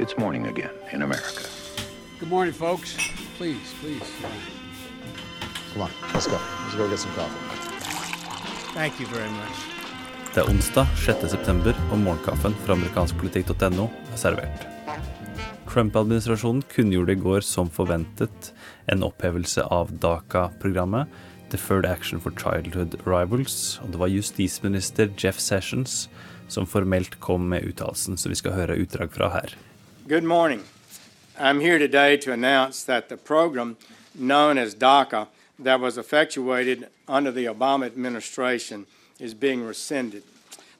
It's morning again in America. Good morning, folks. Please, please. Come on, let's go. Let's go get some coffee. Thank you very much. Det er onsdag 6.9, og morgenkaffen fra amerikanskpolitikk.no er servert. Trump-administrasjonen kunngjorde i går som forventet en opphevelse av DACA-programmet, Deferred Action for Childhood Rivals, og det var justisminister Jeff Sessions som formelt kom med uttalelsen, så vi skal høre utdrag fra her. Good morning. I'm here today to announce that the program known as DACA that was effectuated under the Obama administration is being rescinded.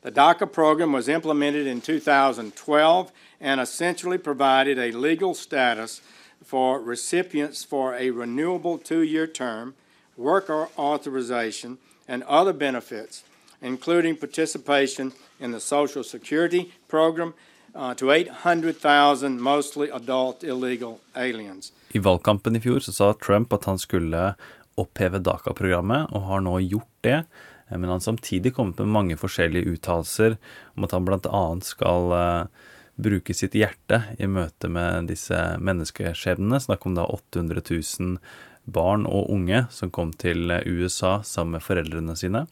The DACA program was implemented in 2012 and essentially provided a legal status for recipients for a renewable two year term, work authorization, and other benefits, including participation in the Social Security program uh, to 800,000 mostly adult illegal aliens. I valgkampen i fjor så sa Trump at han skulle oppheve DACA-programmet, og har nå gjort det. Eh, men han har samtidig kommet med mange forskjellige uttalelser om at han bl.a. skal uh, bruke sitt hjerte i møte med disse menneskeskjebnene. Snakk om da 800 000 barn og unge som kom til USA sammen med foreldrene sine,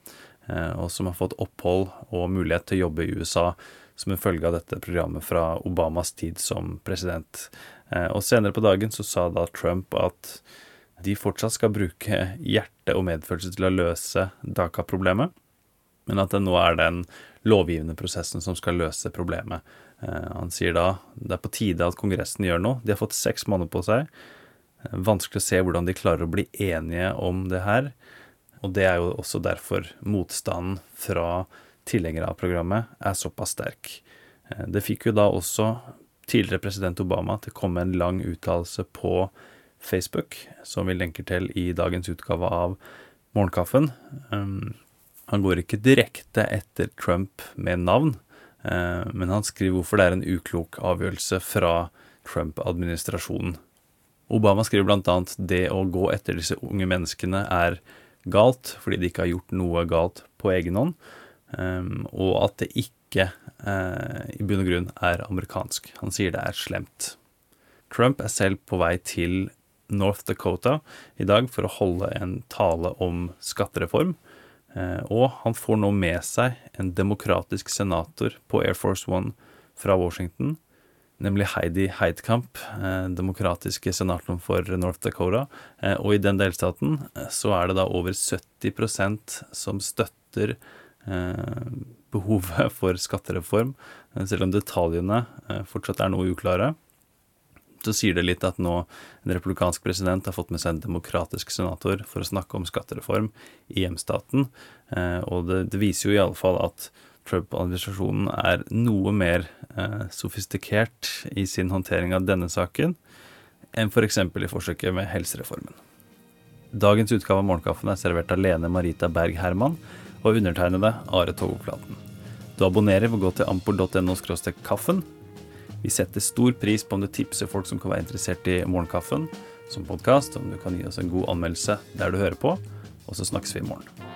og som har fått opphold og mulighet til å jobbe i USA som en følge av dette programmet fra Obamas tid som president. Uh, og senere på dagen så sa da Trump at de fortsatt skal bruke hjerte og medfølelse til å løse DACA-problemet, men at det nå er den lovgivende prosessen som skal løse problemet. Eh, han sier da det er på tide at Kongressen gjør noe. De har fått seks måneder på seg. Eh, vanskelig å se hvordan de klarer å bli enige om det her. Og det er jo også derfor motstanden fra tilhengere av programmet er såpass sterk. Eh, det fikk jo da også tidligere president Obama til å komme en lang uttalelse på Facebook, som vi lenker til i dagens utgave av Morgenkaffen. Um, han går ikke direkte etter Trump med navn, uh, men han skriver hvorfor det er en uklok avgjørelse fra Trump-administrasjonen. Obama skriver annet det å gå etter disse unge menneskene er galt, fordi de ikke har gjort noe galt på egen hånd, um, og at det ikke uh, i bunn og grunn er amerikansk. Han sier det er slemt. Trump er selv på vei til North Dakota i dag for å holde en tale om skattereform. Eh, og han får nå med seg en demokratisk senator på Air Force One fra Washington, nemlig Heidi Heidkamp, eh, demokratiske senatoren for North Dakota. Eh, og i den delstaten så er det da over 70% som støtter behovet for skattereform, selv om detaljene fortsatt er noe uklare så sier det litt at nå en republikansk president har fått med seg en demokratisk senator for å snakke om skattereform i hjemstaten. Eh, og det, det viser jo i alle fall at Trump-administrasjonen er noe mer eh, sofistikert i sin håndtering av denne saken enn f.eks. For i forsøket med helsereformen. Dagens utgave av Morgenkaffen er servert av Lene Marita Berg Herman og undertegnede Are Togoplaten. Du abonnerer ved å gå til ampol.no kaffen vi setter stor pris på om du tipser folk som kan være interessert i Morgenkaffen som podkast, om du kan gi oss en god anmeldelse der du hører på, og så snakkes vi i morgen.